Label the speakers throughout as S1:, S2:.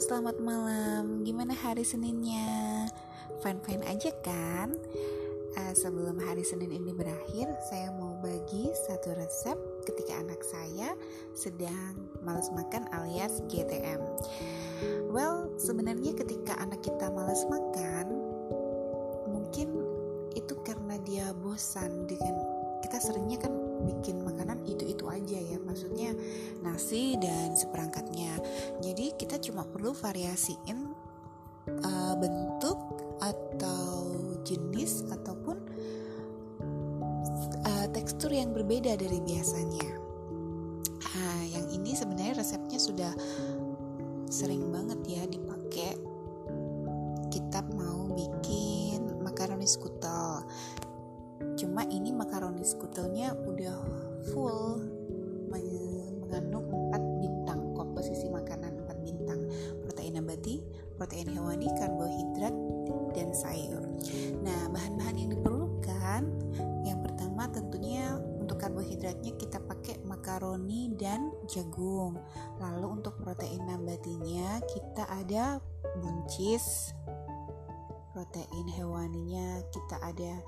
S1: selamat malam. Gimana hari Seninnya? Fine-fine aja kan? Uh, sebelum hari Senin ini berakhir, saya mau bagi satu resep ketika anak saya sedang males makan alias GTM. Well, sebenarnya ketika anak kita males makan, mungkin itu karena dia bosan dengan kita seringnya kan bikin makanan itu-itu aja ya maksudnya nasi dan seperangkatnya. Jadi kita cuma perlu variasiin uh, bentuk atau jenis ataupun uh, tekstur yang berbeda dari biasanya. Nah, yang ini sebenarnya resepnya sudah sering banget ya dipakai. Kita mau bikin makaroni skutel cuma ini makaroni skutelnya udah full. Mengandung 4 bintang komposisi makanan 4 bintang. Protein nabati protein hewani karbohidrat dan sayur. Nah bahan-bahan yang diperlukan yang pertama tentunya untuk karbohidratnya kita pakai makaroni dan jagung. Lalu untuk protein nabatinya kita ada buncis protein hewaninya kita ada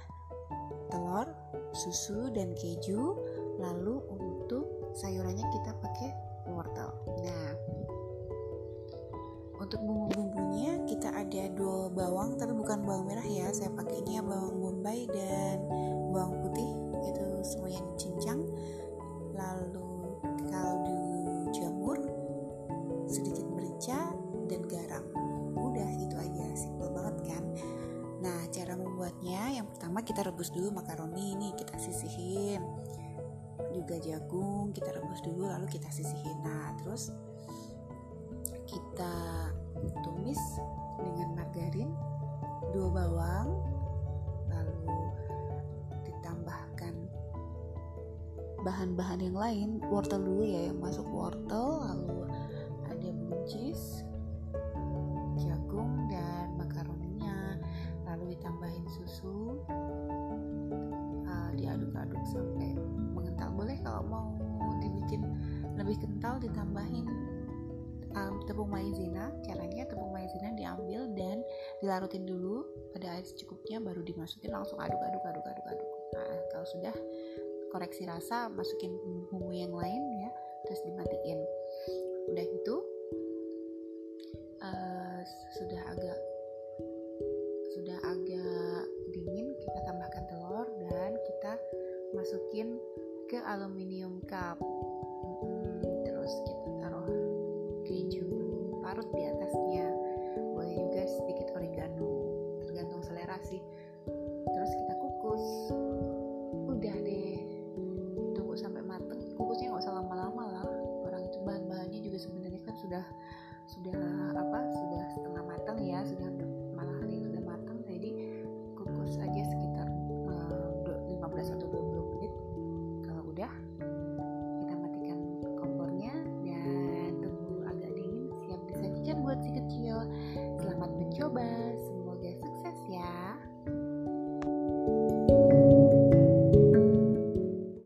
S1: telur, susu dan keju. Lalu untuk sayurannya kita pakai wortel. Nah, untuk bumbu-bumbunya kita ada dua bawang, tapi bukan bawang merah ya. Saya pakainya bawang bombay dan bawang putih. Itu semuanya dicincang. Cara membuatnya yang pertama kita rebus dulu makaroni ini, kita sisihin. Juga jagung kita rebus dulu lalu kita sisihin. Nah, terus kita tumis dengan margarin, dua bawang, lalu ditambahkan bahan-bahan yang lain, wortel dulu ya yang masuk wortel, lalu lebih kental ditambahin um, tepung maizena. Caranya tepung maizena diambil dan dilarutin dulu pada air secukupnya baru dimasukin langsung aduk-aduk aduk-aduk aduk nah kalau sudah koreksi rasa masukin bumbu yang lain ya terus dimatiin. Udah gitu uh, sudah agak sudah agak dingin kita tambahkan telur dan kita masukin ke aluminium cup coba.